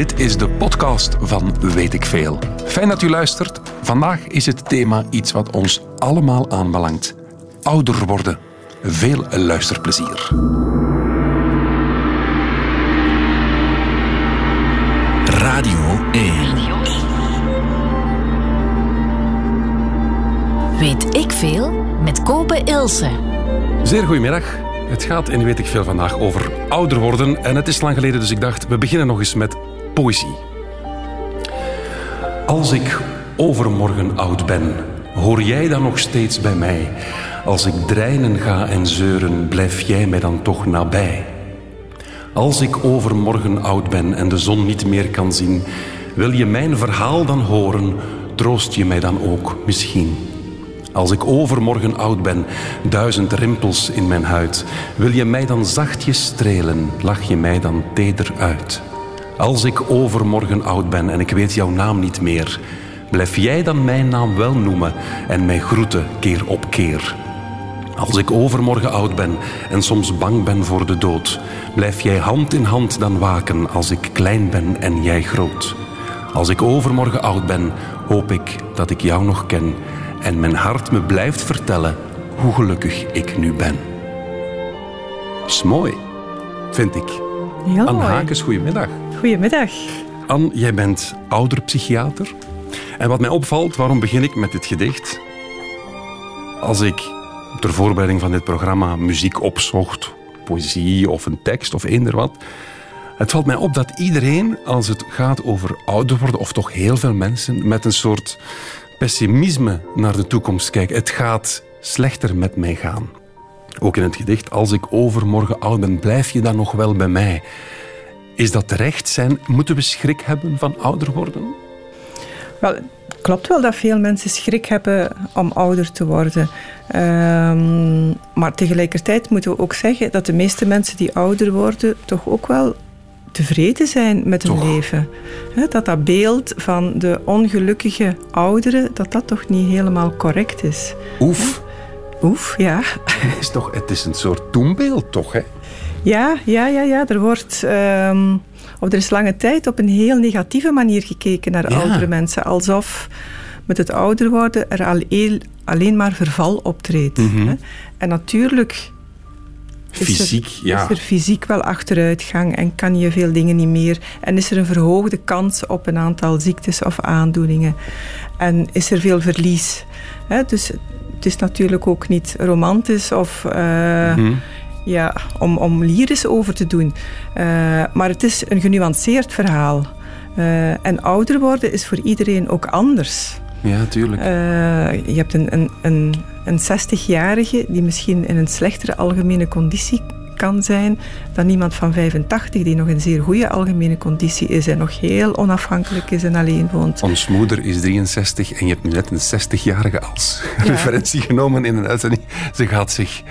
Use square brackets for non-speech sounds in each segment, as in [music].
Dit is de podcast van Weet ik Veel. Fijn dat u luistert. Vandaag is het thema iets wat ons allemaal aanbelangt. Ouder worden. Veel luisterplezier. Radio 1. Weet ik veel met Kopen Ilse. Zeer goedemiddag. Het gaat in Weet ik Veel vandaag over ouder worden. En het is lang geleden, dus ik dacht, we beginnen nog eens met poëzie. Als ik overmorgen oud ben, hoor jij dan nog steeds bij mij? Als ik dreinen ga en zeuren, blijf jij mij dan toch nabij? Als ik overmorgen oud ben en de zon niet meer kan zien, wil je mijn verhaal dan horen, troost je mij dan ook misschien? Als ik overmorgen oud ben, duizend rimpels in mijn huid, wil je mij dan zachtjes strelen, lach je mij dan teder uit? Als ik overmorgen oud ben en ik weet jouw naam niet meer, blijf jij dan mijn naam wel noemen en mij groeten keer op keer? Als ik overmorgen oud ben en soms bang ben voor de dood, blijf jij hand in hand dan waken als ik klein ben en jij groot. Als ik overmorgen oud ben, hoop ik dat ik jou nog ken en mijn hart me blijft vertellen hoe gelukkig ik nu ben. Is mooi, vind ik. Heel Anne. Hakes, goedemiddag. Goedemiddag. Anne, jij bent ouderpsychiater. En wat mij opvalt, waarom begin ik met dit gedicht? Als ik ter voorbereiding van dit programma muziek opzocht, poëzie of een tekst of eender wat, het valt mij op dat iedereen, als het gaat over ouder worden, of toch heel veel mensen, met een soort pessimisme naar de toekomst kijken. Het gaat slechter met mij gaan. Ook in het gedicht, als ik overmorgen oud ben, blijf je dan nog wel bij mij. Is dat terecht? Zijn, moeten we schrik hebben van ouder worden? Wel, het klopt wel dat veel mensen schrik hebben om ouder te worden. Ehm, maar tegelijkertijd moeten we ook zeggen dat de meeste mensen die ouder worden toch ook wel tevreden zijn met hun Toch? leven. Dat dat beeld van de ongelukkige ouderen, dat dat toch niet helemaal correct is. Oef, Oef, ja. [laughs] is toch, het is een soort toenbeeld, toch? Hè? Ja, ja, ja, ja. Er wordt... ehm, of er is lange tijd op een heel negatieve manier gekeken naar Ja. oudere mensen. Alsof met het ouder worden er alleen, alleen maar verval optreedt. Mhm. hè. En natuurlijk is Fysiek, er, ja. is er fysiek wel achteruitgang en kan je veel dingen niet meer. En is er een verhoogde kans op een aantal ziektes of aandoeningen. En is er veel verlies. hè. Dus het is natuurlijk ook niet romantisch of... eh, Hm. Ja, om, om lyrisch over te doen. Eh, maar het is een genuanceerd verhaal. Eh, en ouder worden is voor iedereen ook anders. Ja, tuurlijk. Eh, je hebt een, een, een, een 60-jarige die misschien in een slechtere algemene conditie kan zijn dan iemand van 85 die nog in zeer goede algemene conditie is en nog heel onafhankelijk is en alleen woont. Ons moeder is 63 en je hebt nu net een 60-jarige als [laughs] referentie genomen in een uitzending. Ze gaat zich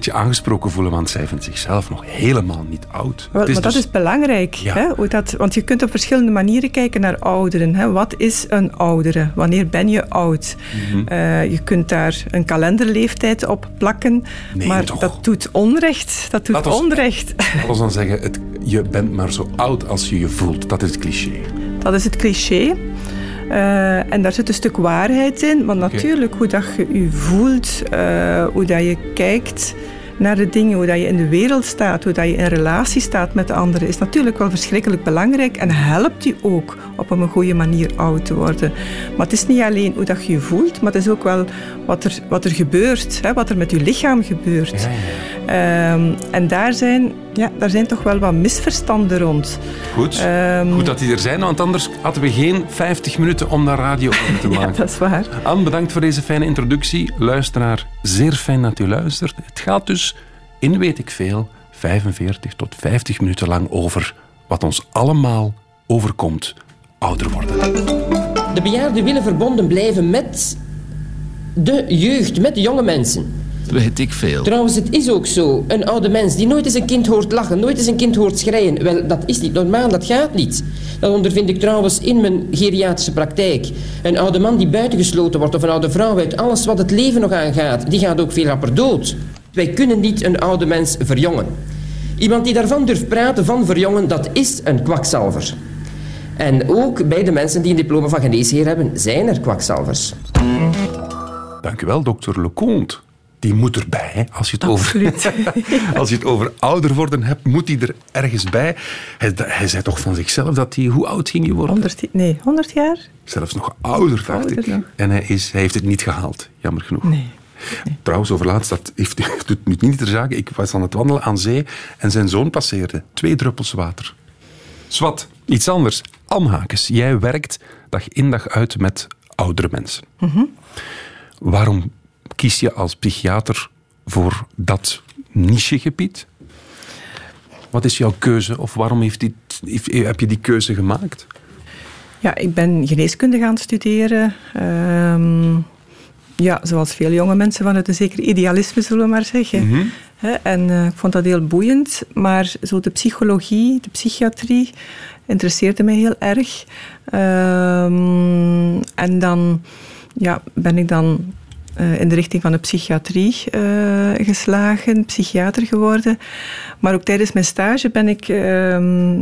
beetje aangesproken voelen, want zij vindt zichzelf nog helemaal niet oud. Wel, maar dat dus- is belangrijk. Ja. Hè? Hoe dat, want je kunt op verschillende manieren kijken naar ouderen. Hè? Wat is een oudere? Wanneer ben je oud? Mhm. Eh, je kunt daar een kalenderleeftijd op plakken. Nee, maar toch? dat doet onrecht. Dat doet Laat ons- onrecht. We dan zeggen, het, je bent maar zo oud als je je voelt. Dat is het cliché. Dat is het cliché. Eh, en daar zit een stuk waarheid in. Want natuurlijk, hoe dat je je voelt, eh, hoe dat je kijkt naar de dingen, hoe dat je in de wereld staat, hoe dat je in relatie staat met de anderen, is natuurlijk wel verschrikkelijk belangrijk en helpt je ook op een goede manier oud te worden. Maar het is niet alleen hoe dat je je voelt, maar het is ook wel wat er, wat er gebeurt, hè, wat er met je lichaam gebeurt. Ehm, en daar zijn, ja, daar zijn toch wel wat misverstanden rond. Goed. Ehm, Goed dat die er zijn, want anders hadden we geen 50 minuten om daar radio over te [laughs] ja, maken. dat is waar. Anne, bedankt voor deze fijne introductie. Luisteraar, zeer fijn dat u luistert. Het gaat dus in weet ik veel 45 tot 50 minuten lang over wat ons allemaal overkomt ouder worden. De bejaarden willen verbonden blijven met de jeugd, met de jonge mensen. Weet ik veel. Trouwens, het is ook zo. Een oude mens die nooit eens een kind hoort lachen, nooit eens een kind hoort schreien. Wel, dat is niet normaal, dat gaat niet. Dat ondervind ik trouwens in mijn geriatrische praktijk. Een oude man die buitengesloten wordt of een oude vrouw uit alles wat het leven nog aangaat, die gaat ook veel rapper dood. Wij kunnen niet een oude mens verjongen. Iemand die daarvan durft praten van verjongen, dat is een kwakzalver. En ook bij de mensen die een diploma van geneesheer hebben, zijn er kwakzalvers. Dank u wel, dokter Leconte. Die moet erbij. Hè. Als, je het over, [laughs] als je het over ouder worden hebt, moet hij er ergens bij. Hij, hij zei toch van zichzelf dat hij... Hoe oud ging je worden? 100, nee, 100 jaar? Zelfs nog ouder, dacht Ouder ik. En hij, is, hij heeft het niet gehaald, jammer genoeg. Nee. Trouwens, overlaatst, dat heeft, [laughs] doet nu niet ter zake. Ik was aan het wandelen aan zee en zijn zoon passeerde. Twee druppels water. Swat, iets anders. Amhakes, jij werkt dag in dag uit met oudere mensen. Waarom kies je als psychiater voor dat nichegebied? Wat is jouw keuze of waarom heeft dit, heb je die keuze gemaakt? Ja, ik ben geneeskunde gaan studeren. Ehm, ja, zoals veel jonge mensen vanuit een zeker idealisme, zullen we maar zeggen. Hè, en eh, ik vond dat heel boeiend. Maar zo de psychologie, de psychiatrie, interesseerde mij heel erg. Ehm, en dan ja, ben ik dan eh, in de richting van de psychiatrie eh, geslagen, psychiater geworden. Maar ook tijdens mijn stage ben ik ehm,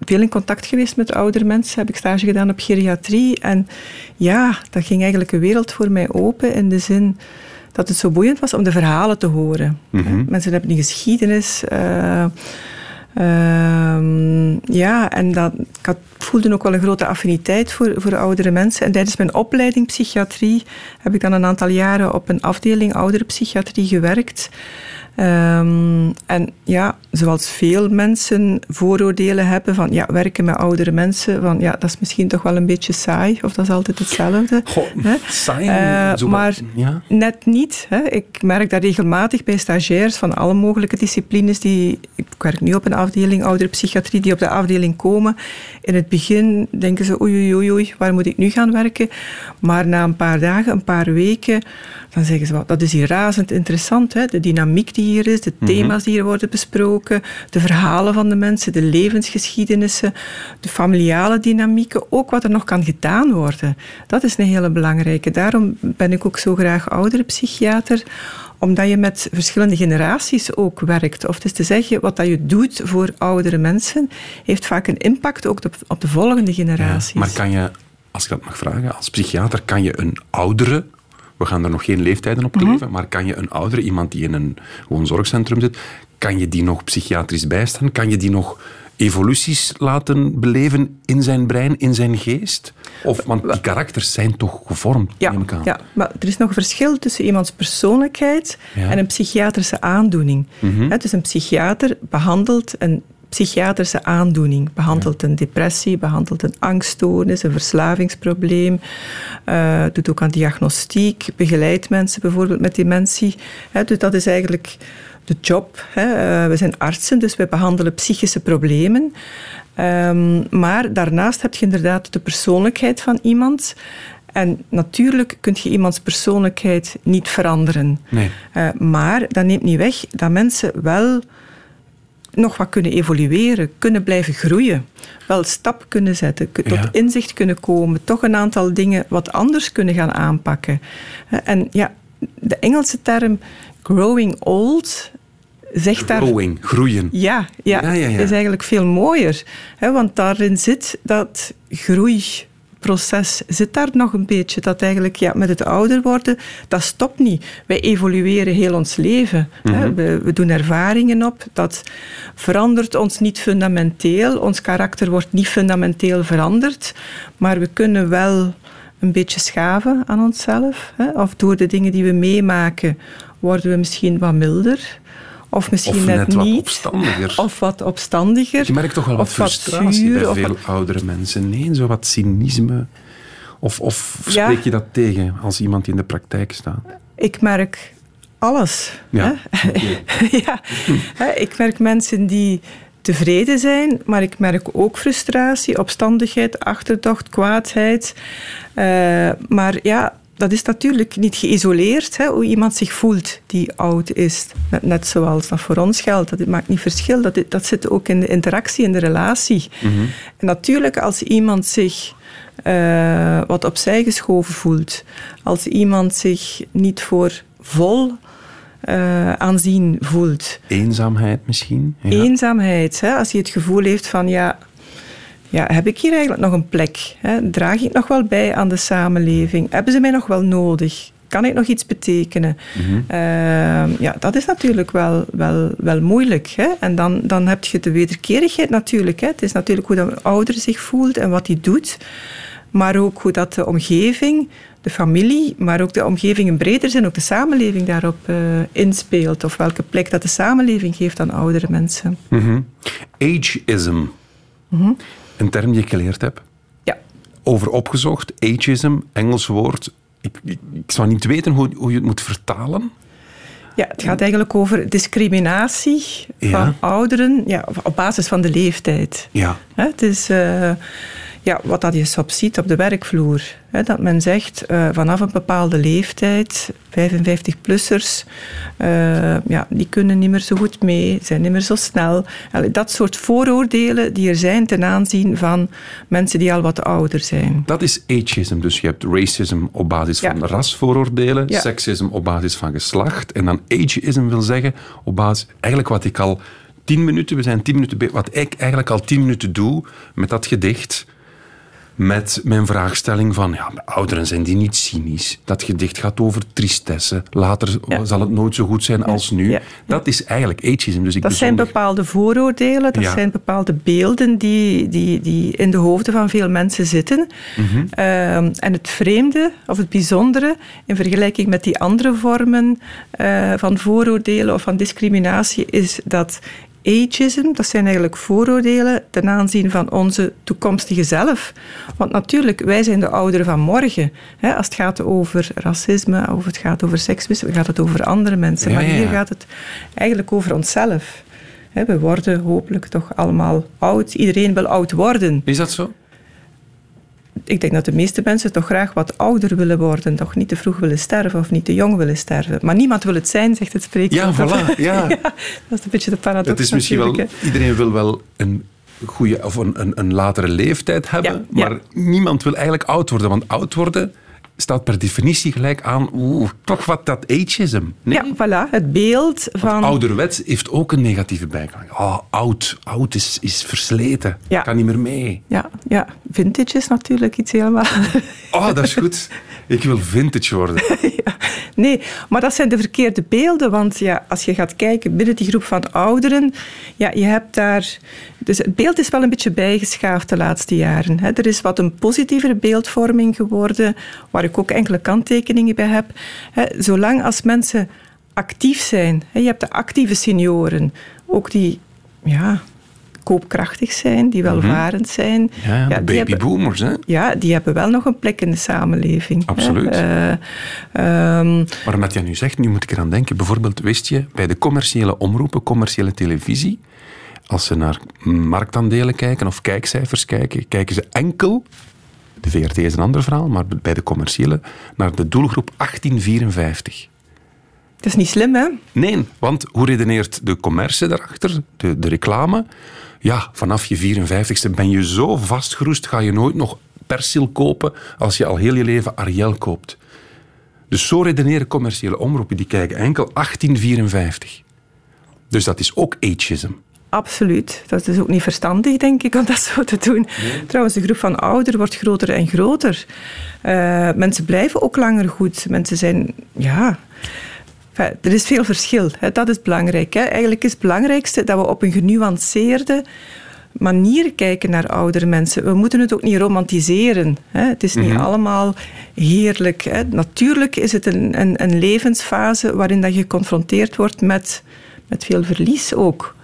veel in contact geweest met oudere mensen. Heb ik stage gedaan op geriatrie. En ja, dat ging eigenlijk een wereld voor mij open in de zin dat het zo boeiend was om de verhalen te horen. Mensen hebben die geschiedenis. eh, ehm, ja, en dat, ik had, voelde ook wel een grote affiniteit voor, voor oudere mensen. En tijdens mijn opleiding psychiatrie heb ik dan een aantal jaren op een afdeling ouderenpsychiatrie gewerkt. Ehm, en ja, zoals veel mensen vooroordelen hebben van ja, werken met oudere mensen, van ja, dat is misschien toch wel een beetje saai, of dat is altijd hetzelfde. Goh, saai, Eh, zo- maar ja. net niet. Hè. Ik merk dat regelmatig bij stagiairs van alle mogelijke disciplines. Die, ik werk nu op een afdeling ouderpsychiatrie, die op de afdeling komen. In het begin denken ze oei, oei, oei, waar moet ik nu gaan werken? Maar na een paar dagen, een paar weken, dan zeggen ze, "Wel, dat is hier razend interessant. Hè? De dynamiek die hier is, de thema's die hier worden besproken, de verhalen van de mensen, de levensgeschiedenissen, de familiale dynamieken, ook wat er nog kan gedaan worden. Dat is een hele belangrijke. Daarom ben ik ook zo graag ouderenpsychiater, omdat je met verschillende generaties ook werkt. Of het is te zeggen, wat dat je doet voor oudere mensen, heeft vaak een impact ook op, op de volgende generaties. Ja, maar kan je, als ik dat mag vragen, als psychiater, kan je een oudere, we gaan er nog geen leeftijden op kleven, maar kan je een oudere, iemand die in een gewoon zorgcentrum zit, kan je die nog psychiatrisch bijstaan? Kan je die nog evoluties laten beleven in zijn brein, in zijn geest? Of, want die karakters zijn toch gevormd, Ja, neem ik aan. ja, maar er is nog een verschil tussen iemands persoonlijkheid Ja. Mhm. en een psychiatrische aandoening. Hè, dus een psychiater behandelt een psychiatrische aandoening. Behandelt een depressie, behandelt een angststoornis, een verslavingsprobleem. eh, doet ook aan diagnostiek, begeleidt mensen bijvoorbeeld met dementie. Hè, dus dat is eigenlijk de job. Hè. Eh, we zijn artsen, dus we behandelen psychische problemen. Ehm, maar daarnaast heb je inderdaad de persoonlijkheid van iemand. En natuurlijk kun je iemands persoonlijkheid niet veranderen. Nee. Eh, maar dat neemt niet weg dat mensen wel nog wat kunnen evolueren, kunnen blijven groeien. Wel stap kunnen zetten, tot Ja. inzicht kunnen komen, toch een aantal dingen wat anders kunnen gaan aanpakken. En ja, de Engelse term growing old zegt daar Growing, groeien. ja, ja, Ja, ja, is eigenlijk veel mooier. Hè, want daarin zit dat groeiproces, zit daar nog een beetje. Dat eigenlijk ja, met het ouder worden, dat stopt niet. Wij evolueren heel ons leven. Hè. We, we doen ervaringen op. Dat verandert ons niet fundamenteel. Ons karakter wordt niet fundamenteel veranderd. Maar we kunnen wel een beetje schaven aan onszelf. Hè. Of door de dingen die we meemaken, worden we misschien wat milder. Of misschien Of net, net wat niet. opstandiger. Of wat opstandiger. Je merkt toch wel wat wat frustratie zuur, bij veel wat- oudere mensen. Nee, zo wat cynisme. Of, of Ja. spreek je dat tegen als iemand die in de praktijk staat? Ik merk alles. Ja, Hè? [laughs] ja. Hè, Ik merk mensen die tevreden zijn, maar ik merk ook frustratie, opstandigheid, achterdocht, kwaadheid. Eh, maar ja, dat is natuurlijk niet geïsoleerd, hè, hoe iemand zich voelt die oud is. Net, net zoals dat voor ons geldt. Dat maakt niet verschil. Dat, dat zit ook in de interactie, in de relatie. En natuurlijk, als iemand zich eh, wat opzij geschoven voelt, als iemand zich niet voor vol eh, aanzien voelt, Eenzaamheid misschien? Ja. eenzaamheid, hè, als hij het gevoel heeft van ja, ja, heb ik hier eigenlijk nog een plek? Hè? Draag ik nog wel bij aan de samenleving? Hebben ze mij nog wel nodig? Kan ik nog iets betekenen? Ehm, ja, dat is natuurlijk wel, wel, wel moeilijk. Hè? En dan, dan heb je de wederkerigheid natuurlijk. Hè? Het is natuurlijk hoe de ouder zich voelt en wat hij doet. Maar ook hoe dat de omgeving, de familie, maar ook de omgeving in breder zin, ook de samenleving daarop eh, inspeelt. Of welke plek dat de samenleving geeft aan oudere mensen. Ageism. Een term die ik geleerd heb. Ja. Over opgezocht. Ageism, Engels woord. Ik, ik, ik zou niet weten hoe, hoe je het moet vertalen. Ja, het gaat eigenlijk over discriminatie Ja. van ouderen ja, op basis van de leeftijd. Ja. Het is eh, ja, wat dat je soms ziet op de werkvloer. Hè, dat men zegt eh, vanaf een bepaalde leeftijd, 55-plussers, ja, die kunnen niet meer zo goed mee, zijn niet meer zo snel. Allee, Dat soort vooroordelen die er zijn ten aanzien van mensen die al wat ouder zijn. Dat is ageism. Dus je hebt racism op basis Ja. van rasvooroordelen, Ja. seksism op basis van geslacht. En dan ageism wil zeggen op basis, eigenlijk wat ik al tien minuten, we zijn tien minuten bezig, wat ik eigenlijk al tien minuten doe met dat gedicht. Met mijn vraagstelling van, ja, ouderen zijn die niet cynisch. Dat gedicht gaat over tristesse. Later Ja. zal het nooit zo goed zijn als nu. Ja. Dat is eigenlijk ageism. Dus ik Dat zijn bepaalde vooroordelen, dat zijn bepaalde beelden die, die, die in de hoofden van veel mensen zitten. Mhm. Ehm, en het vreemde of het bijzondere in vergelijking met die andere vormen eh, van vooroordelen of van discriminatie is dat ageism, dat zijn eigenlijk vooroordelen ten aanzien van onze toekomstige zelf. Want natuurlijk, wij zijn de ouderen van morgen. Hè, als het gaat over racisme, of het gaat over seksmisbruik, gaat het over andere mensen. Ja, maar hier ja. gaat het eigenlijk over onszelf. Hè, We worden hopelijk toch allemaal oud. Iedereen wil oud worden. Is dat zo? Ik denk dat de meeste mensen toch graag wat ouder willen worden. Toch niet te vroeg willen sterven of niet te jong willen sterven. Maar niemand wil het zijn, zegt het spreekwoord. Ja, [laughs] voilà, [laughs] ja. dat is een beetje de paradox Het is misschien wel, iedereen wil wel een goede of een, een, een latere leeftijd hebben, Ja, maar niemand wil eigenlijk oud worden. Want oud worden staat per definitie gelijk aan, oeh, toch wat dat ageism. Nee? Ja, voilà. Het beeld van... Ouderwets heeft ook een negatieve bijklank. Oh, oud. Oud is, is versleten. Ja. Kan niet meer mee. Ja, ja, vintage is natuurlijk iets helemaal... Oh, dat is goed. Ik wil vintage worden. [laughs] Ja, nee, maar dat zijn de verkeerde beelden. Want ja, als je gaat kijken binnen die groep van ouderen, ja, je hebt daar. Dus het beeld is wel een beetje bijgeschaafd de laatste jaren. Hè. Er is wat een positievere beeldvorming geworden, waar ik ook enkele kanttekeningen bij heb. Hè, zolang als mensen actief zijn, hè, je hebt de actieve senioren, ook die. Ja, koopkrachtig zijn, die welvarend zijn. Mhm. Ja, ja, die hebben- babyboomers, hè. ja, die hebben wel nog een plek in de samenleving. Absoluut. Eh, ehm, Maar met jij nu zegt, nu moet ik eraan denken. Bijvoorbeeld, wist je, bij de commerciële omroepen, commerciële televisie, als ze naar marktaandelen kijken of kijkcijfers kijken, kijken ze enkel, de VRT is een ander verhaal, maar bij de commerciële, naar de doelgroep 1854. Het is niet slim, hè? Nee, want hoe redeneert de commercie daarachter, de, de reclame? Ja, vanaf je 54ste ben je zo vastgeroest, ga je nooit nog persil kopen als je al heel je leven Ariel koopt. Dus zo redeneren commerciële omroepen, die kijken enkel 1854. Dus dat is ook ageism. Absoluut. Dat is ook niet verstandig, denk ik, om dat zo te doen. Trouwens, de groep van ouderen wordt groter en groter. Eh, mensen blijven ook langer goed. Mensen zijn, ja... Enfin, er is veel verschil. Hè. Dat is belangrijk. Hè. Eigenlijk is het belangrijkste dat we op een genuanceerde manier kijken naar oudere mensen. We moeten het ook niet romantiseren. Hè. Het is niet allemaal heerlijk. Hè. Natuurlijk is het een, een, een levensfase waarin dat je geconfronteerd wordt met, met veel verlies ook.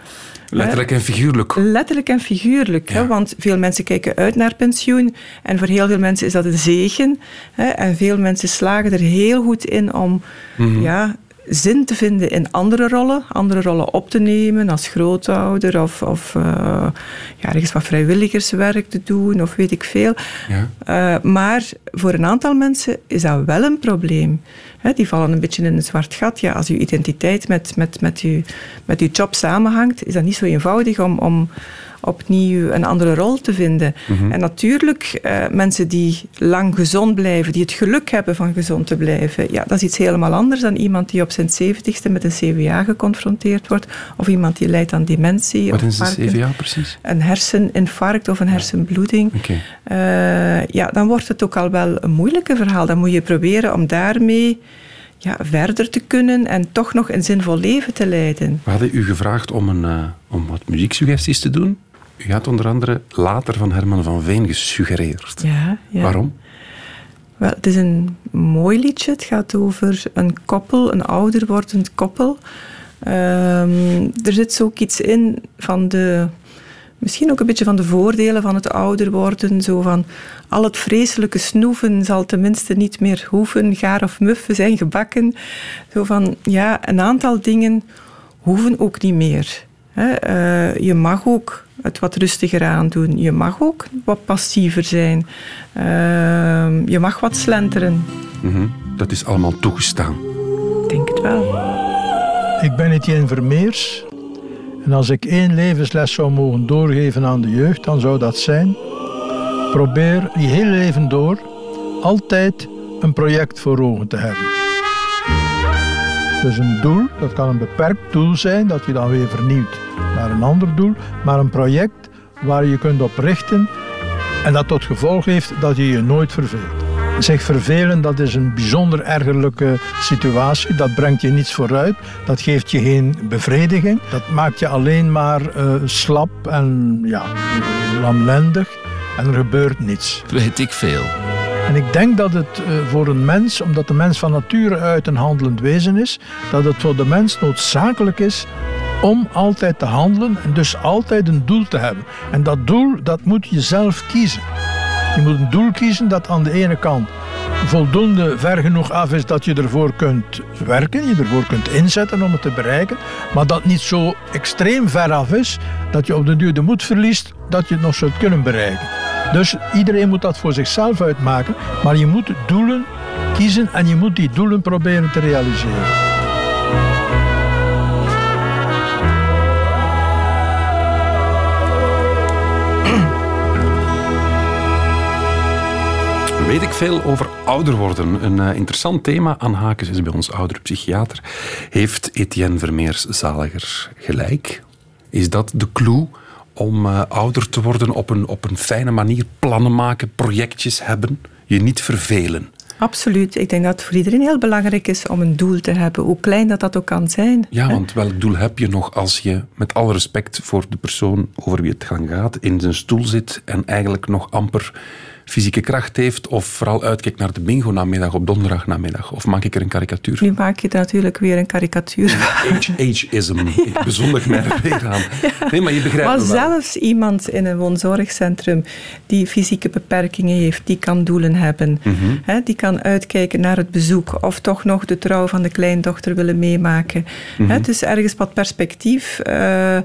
Letterlijk en figuurlijk. Letterlijk en figuurlijk. Hè? Want veel mensen kijken uit naar pensioen. En voor heel veel mensen is dat een zegen. Hè? En veel mensen slagen er heel goed in om ja, zin te vinden in andere rollen. Andere rollen op te nemen als grootouder. Of, of eh, ja, ergens wat vrijwilligerswerk te doen. Of weet ik veel. Ja. Eh, maar voor een aantal mensen is dat wel een probleem. Die vallen een beetje in een zwart gat. Ja, als uw identiteit met, met, met, uw, met uw job samenhangt, is dat niet zo eenvoudig om, om, opnieuw een andere rol te vinden. En natuurlijk, uh, mensen die lang gezond blijven, die het geluk hebben van gezond te blijven, ja, dat is iets helemaal anders dan iemand die op zijn zeventigste met een CVA geconfronteerd wordt, of iemand die lijdt aan dementie. Wat is een CVA precies? Een herseninfarct of een hersenbloeding. Okay. Uh, ja, dan wordt het ook al wel een moeilijke verhaal. Dan moet je proberen om daarmee ja, verder te kunnen en toch nog een zinvol leven te leiden. We hadden u gevraagd om, een, uh, om wat muzieksuggesties te doen. U had onder andere later van Herman van Veen gesuggereerd. Ja, ja. Waarom? Wel, het is een mooi liedje. Het gaat over een koppel, een ouder wordend koppel. Um, er zit ook iets in van de misschien ook een beetje van de voordelen van het ouder worden. Zo van al het vreselijke snoeven zal tenminste niet meer hoeven. Gaar of muffen zijn gebakken. Zo van ja, een aantal dingen hoeven ook niet meer. Uh, je mag ook het wat rustiger aandoen. Je mag ook wat passiever zijn. Uh, je mag wat slenteren. Mm -hmm. Dat is allemaal toegestaan. Ik denk het wel. Ik ben Etienne Vermeers. En als ik één levensles zou mogen doorgeven aan de jeugd, dan zou dat zijn: probeer je hele leven door altijd een project voor ogen te hebben. Dus een doel, dat kan een beperkt doel zijn, dat je dan weer vernieuwt naar een ander doel, maar een project waar je kunt op richten en dat tot gevolg heeft dat je je nooit verveelt. Zich vervelen, dat is een bijzonder ergerlijke situatie. Dat brengt je niets vooruit. Dat geeft je geen bevrediging. Dat maakt je alleen maar uh, slap en ja, lamlendig. En er gebeurt niets. Weet ik veel. En ik denk dat het uh, voor een mens, omdat de mens van nature uit een handelend wezen is, dat het voor de mens noodzakelijk is om altijd te handelen en dus altijd een doel te hebben. En dat doel, dat moet je zelf kiezen. Je moet een doel kiezen dat aan de ene kant voldoende ver genoeg af is dat je ervoor kunt werken, je ervoor kunt inzetten om het te bereiken, maar dat niet zo extreem ver af is dat je op de duur de moed verliest dat je het nog zult kunnen bereiken. Dus iedereen moet dat voor zichzelf uitmaken, maar je moet doelen kiezen en je moet die doelen proberen te realiseren. weet ik veel over ouder worden. Een uh, interessant thema. aan Hakens is bij ons ouderpsychiater. Heeft Etienne Vermeers-Zaliger gelijk? Is dat de clue om uh, ouder te worden op een, op een fijne manier? Plannen maken, projectjes hebben, je niet vervelen? Absoluut. Ik denk dat het voor iedereen heel belangrijk is om een doel te hebben, hoe klein dat dat ook kan zijn. Ja, want welk doel heb je nog als je, met alle respect voor de persoon over wie het gaan gaat, in zijn stoel zit en eigenlijk nog amper fysieke kracht heeft of vooral uitkijkt naar de bingo-namiddag op donderdagnamiddag? Of maak ik er een karikatuur Nu maak je natuurlijk weer een karikatuur Age-ism. [laughs] Ik bezondig mij er weer aan. Nee, maar je begrijpt maar zelfs iemand in een woonzorgcentrum die fysieke beperkingen heeft, die kan doelen hebben. Mhm. die kan uitkijken naar het bezoek of toch nog de trouw van de kleindochter willen meemaken. Mm dus ergens wat perspectief uh,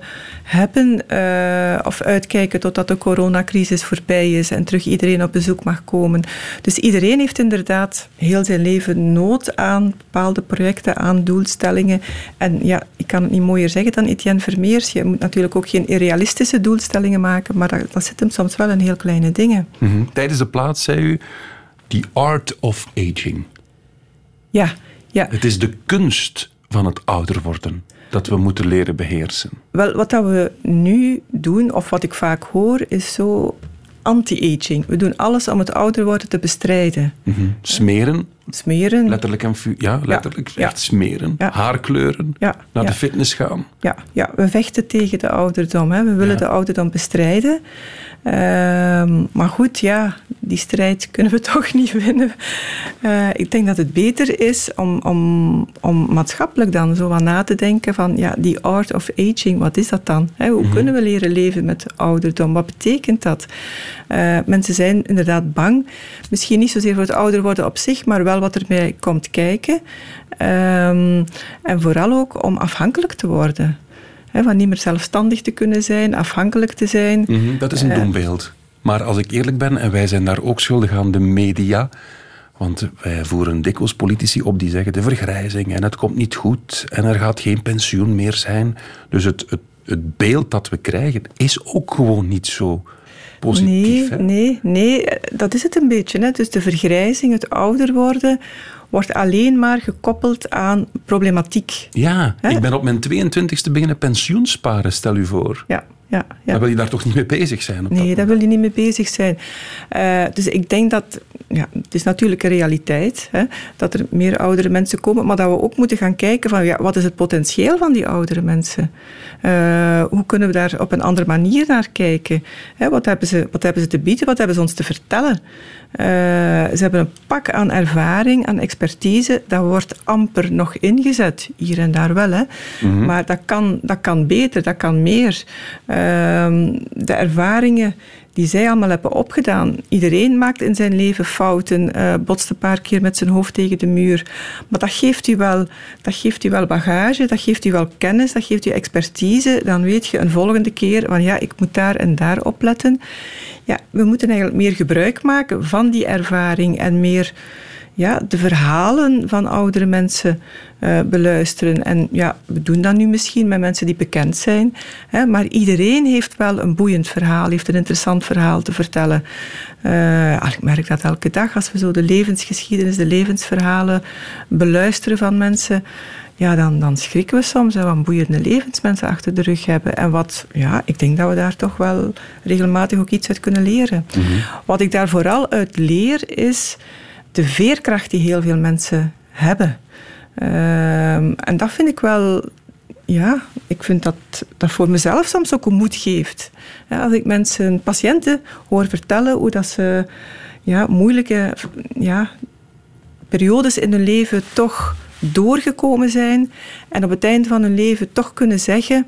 hebben uh, of uitkijken totdat de coronacrisis voorbij is en terug iedereen op bezoek mag komen. Dus iedereen heeft inderdaad heel zijn leven nood aan bepaalde projecten, aan doelstellingen. En ja, ik kan het niet mooier zeggen dan Etienne Vermeers. Je moet natuurlijk ook geen irrealistische doelstellingen maken, maar dat, dat zit hem soms wel in heel kleine dingen. Mm -hmm. Tijdens de plaats zei u, the art of aging. Ja, ja. Het is de kunst van het ouder worden dat we moeten leren beheersen? Wel, wat dat we nu doen, of wat ik vaak hoor, is zo anti-aging. We doen alles om het ouder worden te bestrijden. Mm -hmm. Smeren. Smeren. Letterlijk en ja, letterlijk ja. echt smeren. Ja. Haarkleuren. Ja. Naar de fitness gaan. Ja, ja, we vechten tegen de ouderdom. Hè. We willen de ouderdom bestrijden. Uh, maar goed, ja, die strijd kunnen we [laughs] toch niet winnen. Uh, ik denk dat het beter is om, om, om maatschappelijk dan zo aan na te denken van ja, die art of aging, wat is dat dan? Hè, hoe mm -hmm. kunnen we leren leven met ouderdom? Wat betekent dat? Uh, mensen zijn inderdaad bang, misschien niet zozeer voor het ouder worden op zich, maar wel wat ermee komt kijken. Um, en vooral ook om afhankelijk te worden. He, van niet meer zelfstandig te kunnen zijn, afhankelijk te zijn. Mm -hmm, dat is een uh, doembeeld. Maar als ik eerlijk ben, en wij zijn daar ook schuldig aan de media, want wij voeren dikwijls politici op die zeggen de vergrijzing en het komt niet goed en er gaat geen pensioen meer zijn. Dus het, het het beeld dat we krijgen is ook gewoon niet zo positief. Nee, hè? nee, nee, dat is het een beetje. Hè. Dus de vergrijzing, het ouder worden, wordt alleen maar gekoppeld aan problematiek. Ja, ik ben op mijn 22e beginnen pensioensparen, stel u voor. Ja, ja, ja. Dan wil je daar toch niet mee bezig zijn? Op Nee, dat daar wil je niet mee bezig zijn. Eh, dus ik denk dat, ja, het is natuurlijk een realiteit, hè, dat er meer oudere mensen komen, maar dat we ook moeten gaan kijken van, ja, wat is het potentieel van die oudere mensen? Eh, hoe kunnen we daar op een andere manier naar kijken? Hè, wat, hebben ze, wat hebben ze te bieden? Wat hebben ze ons te vertellen? Eh, ze hebben een pak aan ervaring, aan expertise, dat wordt amper nog ingezet, hier en daar wel. Hè. Maar dat kan, dat kan beter, dat kan meer. Ehm, de ervaringen die zij allemaal hebben opgedaan. Iedereen maakt in zijn leven fouten, eh, botst een paar keer met zijn hoofd tegen de muur. Maar dat geeft, u wel, dat geeft u wel bagage, dat geeft u wel kennis, dat geeft u expertise. Dan weet je een volgende keer van ja, ik moet daar en daar opletten. Ja, we moeten eigenlijk meer gebruik maken van die ervaring en meer ja, de verhalen van oudere mensen eh, beluisteren. En ja, we doen dat nu misschien met mensen die bekend zijn. Hè, maar iedereen heeft wel een boeiend verhaal, heeft een interessant verhaal te vertellen. Ah, ik merk dat elke dag als we zo de levensgeschiedenis, de levensverhalen beluisteren van mensen. Ja, dan, dan schrikken we soms hè, wat boeiende levensmensen achter de rug hebben. En wat, ja, ik denk dat we daar toch wel regelmatig ook iets uit kunnen leren. Wat ik daar vooral uit leer is de veerkracht die heel veel mensen hebben. Ehm, en dat vind ik wel, ja, ik vind dat dat voor mezelf soms ook een moed geeft. Als ik mensen, patiënten hoor vertellen hoe dat ze ja, moeilijke ja, periodes in hun leven toch doorgekomen zijn en op het einde van hun leven toch kunnen zeggen: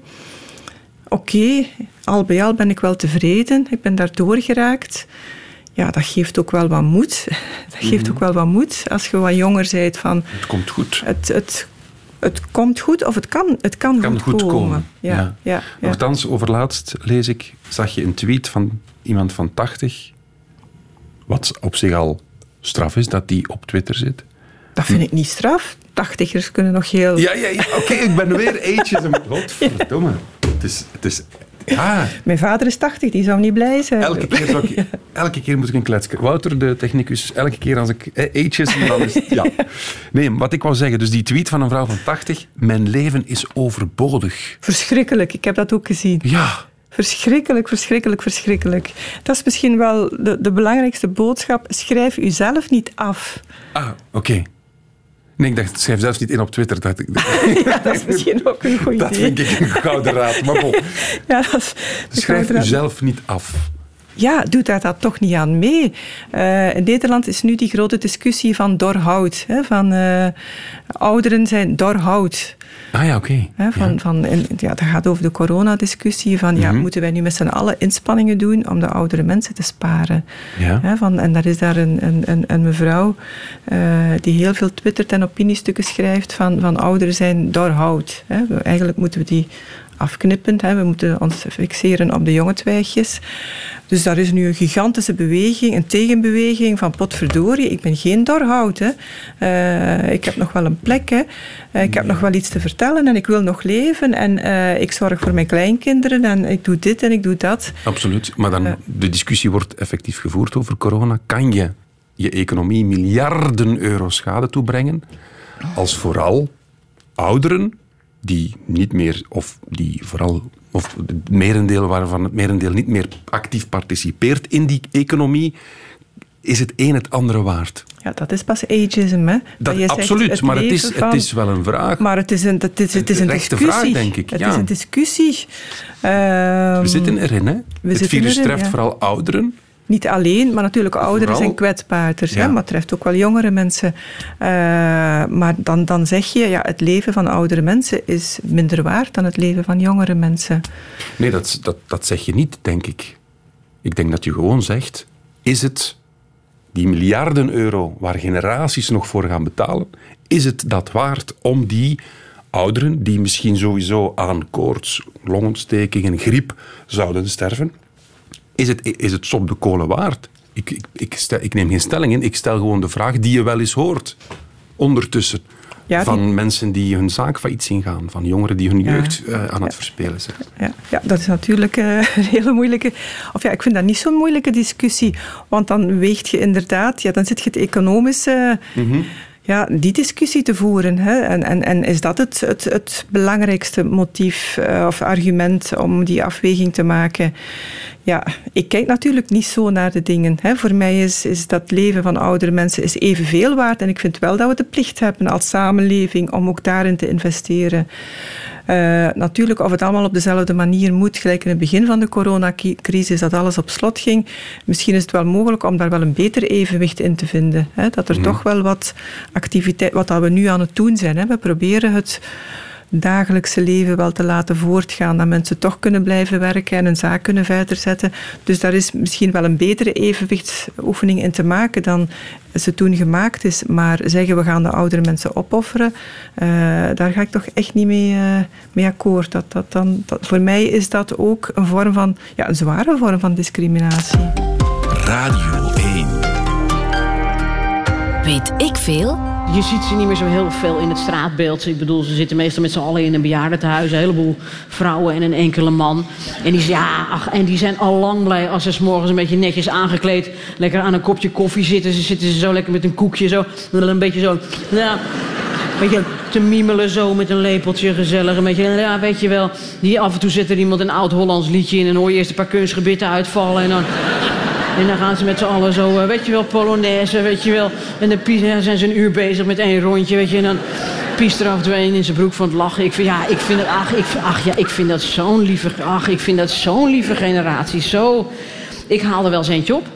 Oké, al bij al ben ik wel tevreden, ik ben daar doorgeraakt ja, dat geeft ook wel wat moed. [laughs] Dat geeft ook wel wat moed als je wat jonger bent van... Het komt goed. Het, het, het komt goed of het kan, het kan, kan goed komen. komen. Ja, ja. Ja, Nochtans, overlaatst lees ik, zag je een tweet van iemand van 80, wat op zich al straf is dat die op Twitter zit. Dat vind ik niet straf. Tachtigers kunnen nog heel... Ja, ja, ja oké, ik ben weer [laughs] eentjes. Godverdomme. Het is, het is ja. Mijn vader is 80, die zou niet blij zijn. Elke keer, ik, [laughs] elke keer moet ik een klets. Wouter, de technicus, elke keer als ik eh, eetjes, dan is [laughs] ja. Nee, wat ik wou zeggen, dus die tweet van een vrouw van 80, mijn leven is overbodig. Verschrikkelijk, ik heb dat ook gezien. Ja. Verschrikkelijk, verschrikkelijk, verschrikkelijk. Dat is misschien wel de, de belangrijkste boodschap. Schrijf uzelf niet af. Ah, oké. Okay. Nee, ik dacht, schrijf zelfs niet in op Twitter. Dat, [laughs] ja, dat is misschien ook een goed idee. Dat vind ik een gouden raad, maar bon. [laughs] Ja, dat is Schrijf jezelf niet af. Ja, doe daar dat toch niet aan mee. Uh, in Nederland is nu die grote discussie van doorhoud. Hè, van uh, ouderen zijn doorhoud. Ah ja, oké. Okay. Van, ja. van, ja, dat gaat over de coronadiscussie. Van, ja, Mhm. moeten wij nu met z'n allen inspanningen doen om de oudere mensen te sparen? Ja. Van, en daar is daar een, een, een, een mevrouw uh, die heel veel twittert en opiniestukken schrijft van, van ouderen zijn doorhoud. Eigenlijk moeten we die afknippen. Hè. We moeten ons fixeren op de jonge twijgjes. Dus daar is nu een gigantische beweging, een tegenbeweging van potverdorie, ik ben geen doorhoud. Hè. Uh, ik heb nog wel een plek, hè. Uh, ik heb nog wel iets te vertellen en ik wil nog leven en uh, ik zorg voor mijn kleinkinderen en ik doe dit en ik doe dat. Absoluut, maar dan, de discussie wordt effectief gevoerd over corona. Kan je je economie miljarden euro schade toebrengen als vooral ouderen die niet meer, of die vooral, of het merendeel waarvan het merendeel niet meer actief participeert in die economie, is het een het andere waard? Ja, dat is pas ageism, hè? Dat, absoluut, maar het is, van, het is wel een vraag. Maar het is een, het is, het is een discussie. vraag, denk ik. Het ja. is een discussie. Um, we zitten erin, hè? We het virus erin, treft ja. vooral ouderen. Niet alleen, maar natuurlijk ouderen Vooral, zijn kwetsbaarder. ja. Hè, maar het treft ook wel jongere mensen. Uh, maar dan, dan zeg je, ja, het leven van oudere mensen is minder waard dan het leven van jongere mensen. Nee, dat, dat, dat zeg je niet, denk ik. Ik denk dat je gewoon zegt, is het die miljarden euro waar generaties nog voor gaan betalen, is het dat waard om die ouderen, die misschien sowieso aan koorts, longontsteking en griep zouden sterven, is het, is het sop de kolen waard? Ik, ik, ik, stel, ik neem geen stelling in, ik stel gewoon de vraag die je wel eens hoort ondertussen. Ja, van die- mensen die hun zaak failliet zien gaan, van jongeren die hun Ja. jeugd eh, aan het verspelen zijn. Ja, ja, dat is natuurlijk eh, [laughs] een hele moeilijke. Of ja, ik vind dat niet zo'n moeilijke discussie. Want dan weegt je inderdaad, ja, dan zit je het economische. Ja, die discussie te voeren. Hè. En, en, en is dat het, het, het belangrijkste motief eh, of argument om die afweging te maken? Ja, ik kijk natuurlijk niet zo naar de dingen. Hè. Voor mij is, is dat leven van oudere mensen is evenveel waard. En ik vind wel dat we de plicht hebben als samenleving om ook daarin te investeren. Eh, natuurlijk, of het allemaal op dezelfde manier moet, gelijk in het begin van de coronacrisis, dat alles op slot ging. Misschien is het wel mogelijk om daar wel een beter evenwicht in te vinden. Hè? Dat er toch wel wat activiteit, wat dat we nu aan het doen zijn. Hè? We proberen het dagelijkse leven wel te laten voortgaan, dat mensen toch kunnen blijven werken en hun zaak kunnen verder zetten. Dus daar is misschien wel een betere evenwichtsoefening in te maken dan ze toen gemaakt is. Maar zeggen we gaan de oudere mensen opofferen, eh, daar ga ik toch echt niet mee, eh, mee akkoord. Dat, dat dan, dat, voor mij is dat ook een vorm van, ja, een zware vorm van discriminatie. Radio 1. Weet ik veel? Je ziet ze niet meer zo heel veel in het straatbeeld. Ik bedoel, ze zitten meestal met z'n allen in een bejaardentehuis. Een heleboel vrouwen en een enkele man. En die, ja, ach, en die zijn al lang blij als ze 's morgens een beetje netjes aangekleed... lekker aan een kopje koffie zitten. Ze zitten zo lekker met een koekje zo. Een beetje zo... Ja, je, te miemelen zo met een lepeltje gezellig. Een beetje, ja, weet je wel. Die af en toe zet er iemand een oud-Hollands liedje in... en hoor je eerst een paar kunstgebitten uitvallen en dan... En dan gaan ze met z'n allen zo, eh, weet je wel, Polonaise, weet je wel. En dan zijn ze een uur bezig met één rondje, weet je. En dan piest er af en toe een in zijn broek van het lachen. Ik vind, ja, ik vind het, ach, ik, ach ja, ik vind dat zo'n lieve, ach, ik vind dat zo'n lieve generatie. Zo, ik haal er wel eens eentje op.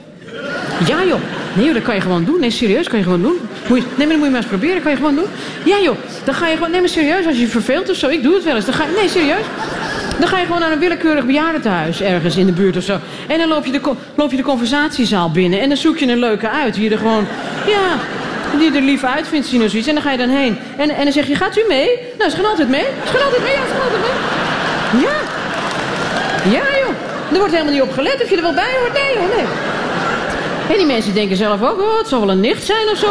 Ja joh, nee joh, dat kan je gewoon doen. Nee, serieus, kan je gewoon doen. Moet je, nee, maar dan moet je maar eens proberen, kan je gewoon doen. Ja joh, dan ga je gewoon, nee maar serieus, als je je verveelt of zo, ik doe het wel eens. Dan ga nee serieus. Dan ga je gewoon naar een willekeurig bejaardentehuis ergens in de buurt of zo. En dan loop je, de, loop je de conversatiezaal binnen en dan zoek je een leuke uit. Die er gewoon, ja, die er lief uit vindt zien of zoiets. En dan ga je dan heen. En, en dan zeg je, gaat u mee? Nou, ze gaan altijd mee. Ze gaan altijd mee, ja, ze gaan altijd mee. Ja. Ja joh. Er wordt helemaal niet op gelet of je er wel bij hoort. Nee joh, nee. En die mensen denken zelf ook, oh, het zal wel een nicht zijn of zo.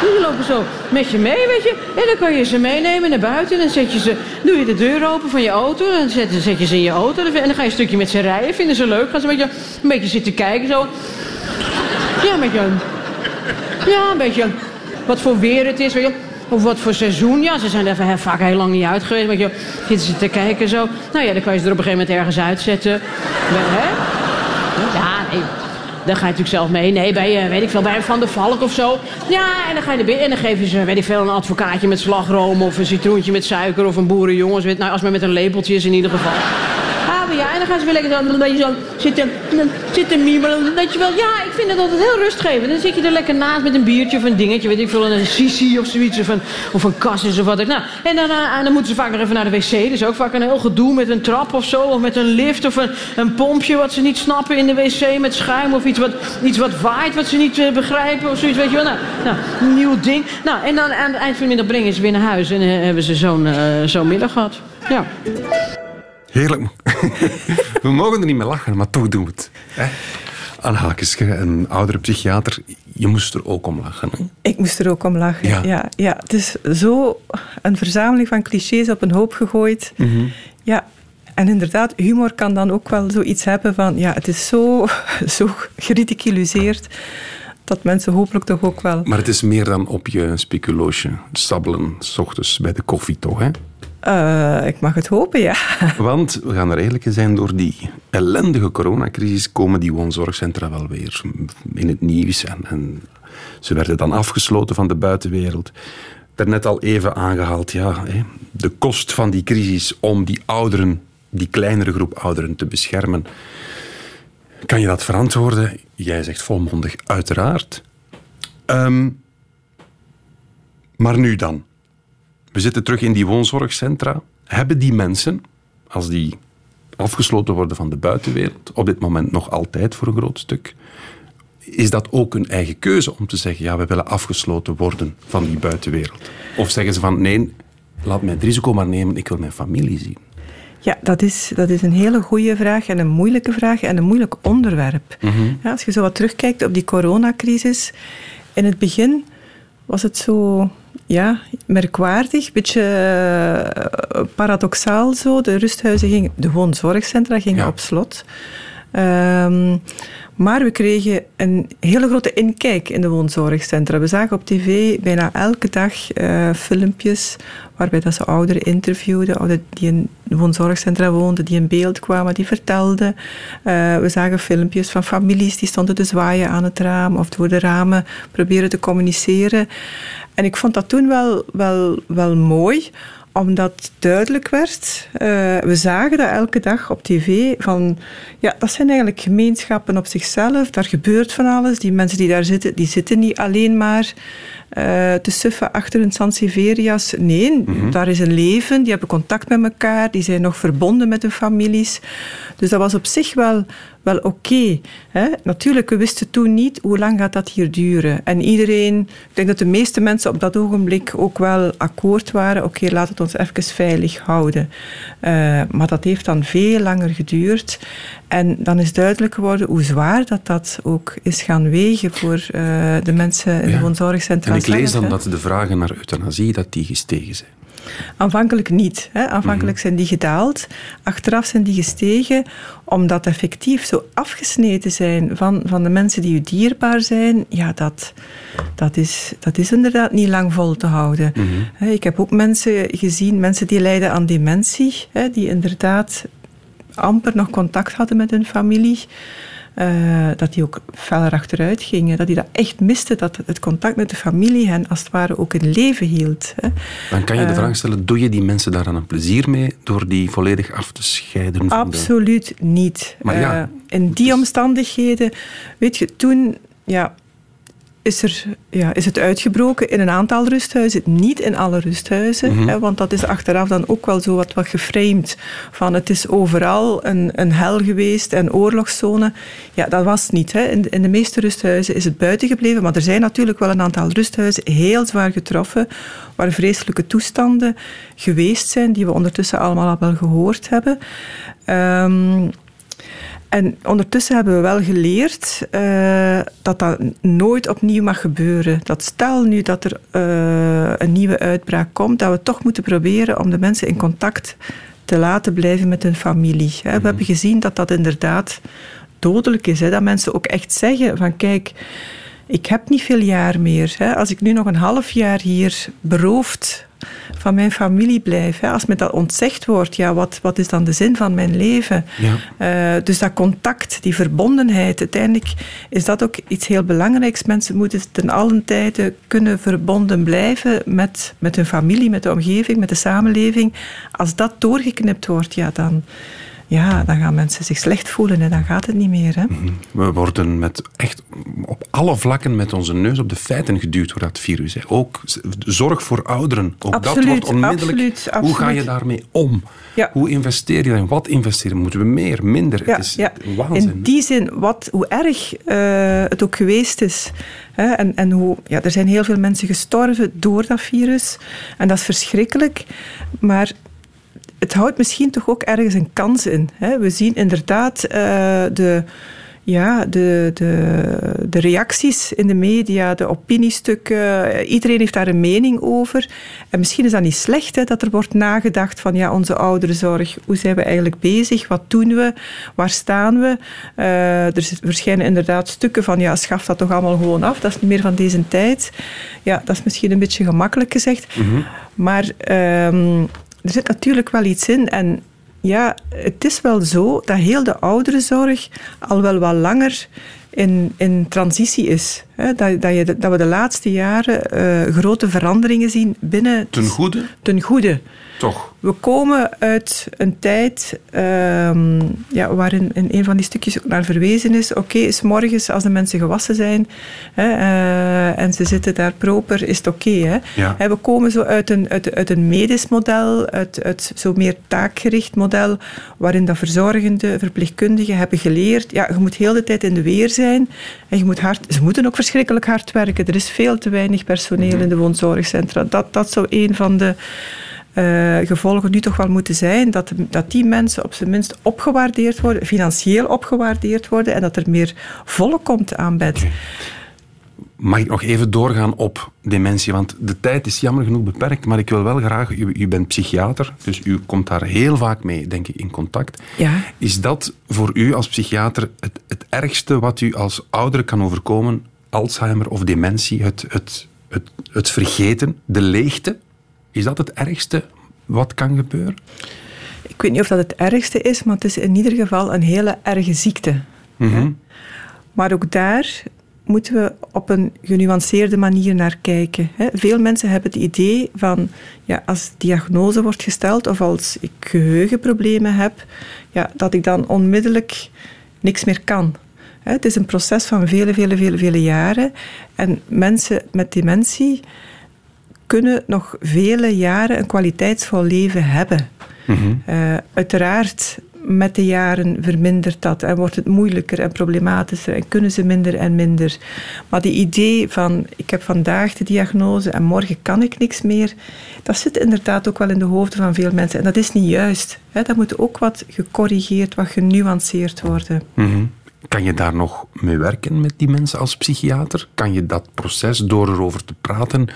Die, lopen zo met je mee, weet je. En dan kan je ze meenemen naar buiten. En dan zet je ze, doe je de deur open van je auto. En dan zet, zet je ze in je auto. En dan ga je een stukje met ze rijden. Vinden ze leuk. Gaan ze een beetje, een beetje zitten kijken zo. Ja, een beetje... Ja, een beetje... Wat voor weer het is, weet je. Of wat voor seizoen. Ja, ze zijn er vaak heel lang niet uit geweest. Weet je. Zitten ze te kijken zo. Nou ja, dan kan je ze er op een gegeven moment ergens uitzetten. Hè? Ja, nee. Dan ga je natuurlijk zelf mee. Nee, bij, eh, weet ik veel, bij Van der Valk of zo. Ja, en dan ga je er binnen en dan geven ze, weet ik veel, een advocaatje met slagroom... of een citroentje met suiker of een boerenjongens. Nou, als maar met een lepeltje is in ieder geval. Ah, maar ja, en dan gaan ze weer lekker zo een beetje zo zitten, zitten miemelen. Je wel, ja, ik vind het altijd heel rustgevend. Dan zit je er lekker naast met een biertje of een dingetje, weet ik veel, een sissi of zoiets. Of een, of een kassis of wat. Nou, en dan, eh, dan moeten ze vaak nog even naar de wc. Dus ook vaak een heel gedoe met een trap of zo. Of met een lift of een, een pompje wat ze niet snappen in de wc met schuim. Of iets wat, iets wat waait wat ze niet eh, begrijpen of zoiets, weet je wel. Nou, nou, een nieuw ding. Nou, en dan aan het eind van de middag brengen ze weer naar huis. En eh, hebben ze zo'n zo'n middag gehad. Ja. Heerlijk. [laughs] we mogen er niet mee lachen, maar toch doen we het. Hè? Een oudere psychiater, je moest er ook om lachen. Hè? Ik moest er ook om lachen. Ja. Ja. Ja, het is zo een verzameling van clichés op een hoop gegooid. Ja, en inderdaad, humor kan dan ook wel zoiets hebben van... Ja, het is zo, [laughs] zo geridiculiseerd dat mensen hopelijk toch ook wel... Maar het is meer dan op je speculoosje sabbelen, s ochtends bij de koffie toch, hè? Eh, ik mag het hopen, ja. [laughs] Want, we gaan er eerlijk zijn, door die ellendige coronacrisis komen die woonzorgcentra wel weer in het nieuws. En, ze werden dan afgesloten van de buitenwereld. Daarnet al even aangehaald, ja, de kost van die crisis om die ouderen, die kleinere groep ouderen te beschermen. Kan je dat verantwoorden? Jij zegt volmondig, uiteraard. Ehm, maar nu dan? We zitten terug in die woonzorgcentra. Hebben die mensen, als die afgesloten worden van de buitenwereld, op dit moment nog altijd voor een groot stuk, is dat ook een eigen keuze om te zeggen, ja, we willen afgesloten worden van die buitenwereld? Of zeggen ze van, nee, laat mij het risico maar nemen, ik wil mijn familie zien. Ja, dat is, dat is een hele goede vraag en een moeilijke vraag en een moeilijk onderwerp. ja, als je zo wat terugkijkt op die coronacrisis, in het begin was het zo ja, merkwaardig, een beetje uh, paradoxaal zo. De rusthuizen gingen, de woonzorgcentra gingen op slot. Um, maar we kregen een hele grote inkijk in de woonzorgcentra. We zagen op tv bijna elke dag uh, filmpjes waarbij dat ze ouderen interviewden, ouderen die in woonzorgcentra woonden, die in beeld kwamen, die vertelden. Uh, we zagen filmpjes van families die stonden te zwaaien aan het raam of door de ramen proberen te communiceren. En ik vond dat toen wel, wel, wel mooi, omdat duidelijk werd, uh, we zagen dat elke dag op tv, van ja, dat zijn eigenlijk gemeenschappen op zichzelf, daar gebeurt van alles. Die mensen die daar zitten, die zitten niet alleen maar uh, te suffen achter een Sanseverias. Nee, mhm. daar is een leven, die hebben contact met elkaar, die zijn nog verbonden met hun families. Dus dat was op zich wel, wel oké. Natuurlijk, we wisten toen niet hoe lang gaat dat hier duren. En iedereen, ik denk dat de meeste mensen op dat ogenblik ook wel akkoord waren. Oké, laat het ons even veilig houden. Uh, maar dat heeft dan veel langer geduurd. En dan is duidelijk geworden hoe zwaar dat dat ook is gaan wegen voor uh, de mensen in ja. de woonzorgcentra. En ik lees dan dat de vragen naar euthanasie dat die gestegen zijn. Aanvankelijk niet. Hè. Aanvankelijk mhm. zijn die gedaald. Achteraf zijn die gestegen omdat effectief zo afgesneden zijn van, van de mensen die u dierbaar zijn. Ja, dat, dat, is, dat is inderdaad niet lang vol te houden. Mhm. Ik heb ook mensen gezien, mensen die lijden aan dementie, die inderdaad amper nog contact hadden met hun familie. Uh, dat die ook feller achteruit gingen. Dat die dat echt miste, dat het contact met de familie hen als het ware ook in leven hield. Hè. Dan kan je de uh, vraag stellen, doe je die mensen daar dan een plezier mee door die volledig af te scheiden? Van absoluut de... niet. Maar ja, uh, in die omstandigheden, weet je, toen... Ja, is, er, ja, is het uitgebroken in een aantal rusthuizen, niet in alle rusthuizen. Mm -hmm. hè, want dat is achteraf dan ook wel zo wat, wat geframed. Van het is overal een, een hel geweest en oorlogszone. Ja, dat was niet. Hè. In, in de meeste rusthuizen is het buiten gebleven. Maar er zijn natuurlijk wel een aantal rusthuizen heel zwaar getroffen. Waar vreselijke toestanden geweest zijn, die we ondertussen allemaal al wel gehoord hebben. Um, en ondertussen hebben we wel geleerd uh, dat dat nooit opnieuw mag gebeuren. Dat stel nu dat er uh, een nieuwe uitbraak komt, dat we toch moeten proberen om de mensen in contact te laten blijven met hun familie. We mm hebben gezien dat dat inderdaad dodelijk is. Hè? Dat mensen ook echt zeggen van kijk, ik heb niet veel jaar meer. Hè? Als ik nu nog een half jaar hier beroofd van mijn familie blijf. Hè. Als me dat ontzegd wordt, ja, wat, wat is dan de zin van mijn leven? Ja. Uh, dus dat contact, die verbondenheid, uiteindelijk is dat ook iets heel belangrijks. Mensen moeten ten allen tijde kunnen verbonden blijven met, met hun familie, met de omgeving, met de samenleving. Als dat doorgeknipt wordt, ja, dan ja, dan gaan mensen zich slecht voelen en dan gaat het niet meer. Hè? Mhm. We worden met echt op alle vlakken met onze neus op de feiten geduwd door dat virus. Hè. Ook zorg voor ouderen. Ook absoluut, dat wordt onmiddellijk. Absoluut, absoluut. Hoe ga je daarmee om? Ja. Hoe investeer je en wat investeren? Moeten we meer, minder? Ja, het is ja. waanzin. In die zin, wat, hoe erg uh, het ook geweest is. Hè, en, en hoe, ja, er zijn heel veel mensen gestorven door dat virus. En dat is verschrikkelijk. Maar het houdt misschien toch ook ergens een kans in. Hè? We zien inderdaad uh, de, ja, de, de, de reacties in de media, de opiniestukken. Iedereen heeft daar een mening over. En misschien is dat niet slecht hè, dat er wordt nagedacht van ja, onze ouderenzorg, hoe zijn we eigenlijk bezig? Wat doen we? Waar staan we? Uh, er verschijnen inderdaad stukken van ja, schaf dat toch allemaal gewoon af. Dat is niet meer van deze tijd. Ja, dat is misschien een beetje gemakkelijk gezegd. Mm -hmm. Maar... Um, er zit natuurlijk wel iets in. En ja, het is wel zo dat heel de ouderenzorg al wel wat langer in, in transitie is. Dat, dat, je, dat we de laatste jaren uh, grote veranderingen zien binnen... Ten goede? Ten goede. Toch? We komen uit een tijd um, ja, waarin in een van die stukjes ook naar verwezen is. Oké, okay, s morgens als de mensen gewassen zijn hè, uh, en ze zitten daar proper, is het oké. Okay, ja. we komen zo uit een, uit, uit een medisch model, uit, uit zo'n meer taakgericht model, waarin dat verzorgende, verpleegkundigen hebben geleerd. Ja, je moet heel de tijd in de weer zijn en je moet hard, ze moeten ook verschrikkelijk hard werken. Er is veel te weinig personeel -hmm. in de woonzorgcentra. Dat, dat zou een van de uh, gevolgen nu toch wel moeten zijn dat, dat die mensen op zijn minst opgewaardeerd worden, financieel opgewaardeerd worden en dat er meer volk komt aan bed. Mag ik nog even doorgaan op dementie? Want de tijd is jammer genoeg beperkt, maar ik wil wel graag... U, u bent psychiater, dus u komt daar heel vaak mee, denk ik, in contact. Ja. Is dat voor u als psychiater het, het ergste wat u als ouder kan overkomen? Alzheimer of dementie, het, het, het, het vergeten, de leegte? Is dat het ergste wat kan gebeuren? Ik weet niet of dat het ergste is, maar het is in ieder geval een hele erge ziekte. Mhm. Maar ook daar moeten we op een genuanceerde manier naar kijken. Veel mensen hebben het idee van, ja, als diagnose wordt gesteld of als ik geheugenproblemen heb, ja, dat ik dan onmiddellijk niks meer kan. Het is een proces van vele, vele, vele, vele jaren. En mensen met dementie kunnen nog vele jaren een kwaliteitsvol leven hebben. Eh, uiteraard, met de jaren vermindert dat en wordt het moeilijker en problematischer en kunnen ze minder en minder. Maar die idee van ik heb vandaag de diagnose en morgen kan ik niks meer, dat zit inderdaad ook wel in de hoofden van veel mensen. En dat is niet juist. Hè. Dat moet ook wat gecorrigeerd, wat genuanceerd worden. Mhm. Kan je daar nog mee werken met die mensen als psychiater? Kan je dat proces door erover te praten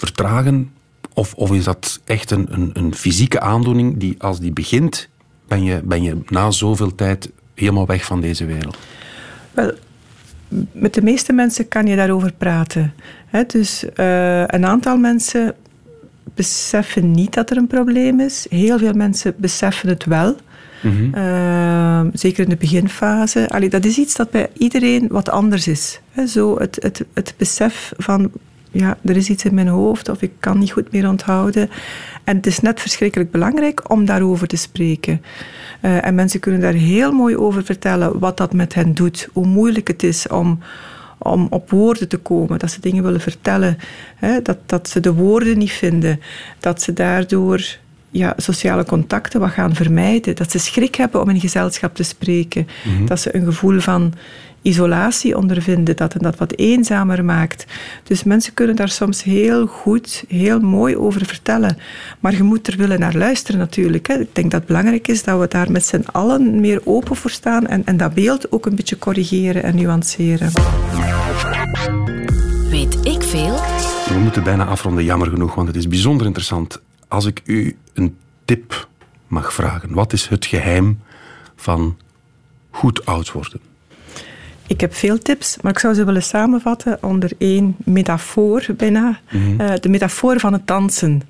vertragen? Of, of is dat echt een, een, een fysieke aandoening die als die begint, ben je, ben je na zoveel tijd helemaal weg van deze wereld? Wel, met de meeste mensen kan je daarover praten. Dus eh, een aantal mensen beseffen niet dat er een probleem is. Heel veel mensen beseffen het wel. Eh, zeker in de beginfase. Allee, dat is iets dat bij iedereen wat anders is. Zo het, het, het besef van, ja, er is iets in mijn hoofd of ik kan niet goed meer onthouden. En het is net verschrikkelijk belangrijk om daarover te spreken. Eh, en mensen kunnen daar heel mooi over vertellen wat dat met hen doet. Hoe moeilijk het is om, om op woorden te komen. Dat ze dingen willen vertellen. Hè, dat, dat ze de woorden niet vinden. Dat ze daardoor ja, sociale contacten wat gaan vermijden. Dat ze schrik hebben om in gezelschap te spreken. Dat ze een gevoel van isolatie ondervinden, dat hen dat wat eenzamer maakt. Dus mensen kunnen daar soms heel goed, heel mooi over vertellen. Maar je moet er willen naar luisteren natuurlijk. Hè. Ik denk dat het belangrijk is dat we daar met z'n allen meer open voor staan en, en dat beeld ook een beetje corrigeren en nuanceren. Weet ik veel? We moeten bijna afronden, jammer genoeg, want het is bijzonder interessant. Als ik u een tip mag vragen, wat is het geheim van goed oud worden? Ik heb veel tips, maar ik zou ze willen samenvatten onder één metafoor bijna. Eh, de metafoor van het dansen.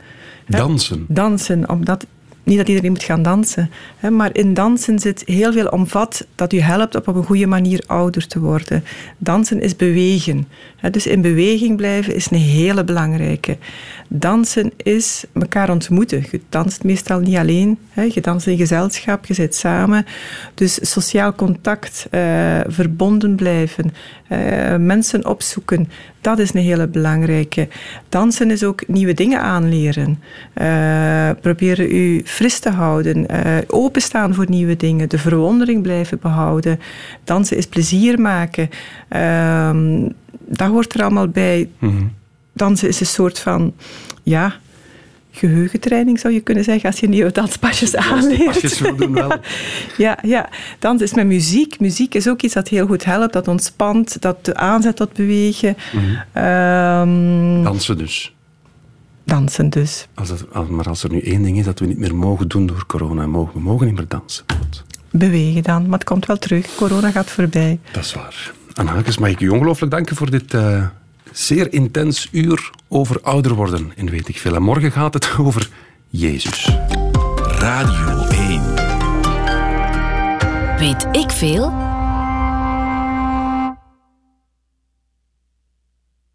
Dansen. Dansen, omdat niet dat iedereen moet gaan dansen, hè, maar in dansen zit heel veel omvat dat u helpt op een goede manier ouder te worden. Dansen is bewegen. Hè, dus in beweging blijven is een hele belangrijke. Dansen is elkaar ontmoeten. Je danst meestal niet alleen. Hè, je danst in gezelschap, je zit samen. Dus sociaal contact, eh, verbonden blijven, eh, mensen opzoeken, dat is een hele belangrijke. Dansen is ook nieuwe dingen aanleren. Eh, proberen u fris te houden. eh, openstaan voor nieuwe dingen. De verwondering blijven behouden. Dansen is plezier maken. Ehm, dat hoort er allemaal bij. Dansen is een soort van... Ja, geheugentraining zou je kunnen zeggen, als je nieuwe danspasjes aanleert. Zo doet wel. [laughs] Ja, ja, dans is met muziek. Muziek is ook iets dat heel goed helpt, dat ontspant, dat aanzet tot bewegen. Ehm, Dansen dus. dansen dus. Als maar als er nu één ding is dat we niet meer mogen doen door corona, mogen, we mogen niet meer dansen. Bewegen dan, maar het komt wel terug. Corona gaat voorbij. Dat is waar. Anne Hakes, mag ik u ongelooflijk danken voor dit eh, zeer intens uur over ouder worden in Weet ik Veel. En morgen gaat het [laughs] over Jezus. Radio 1. Weet ik veel?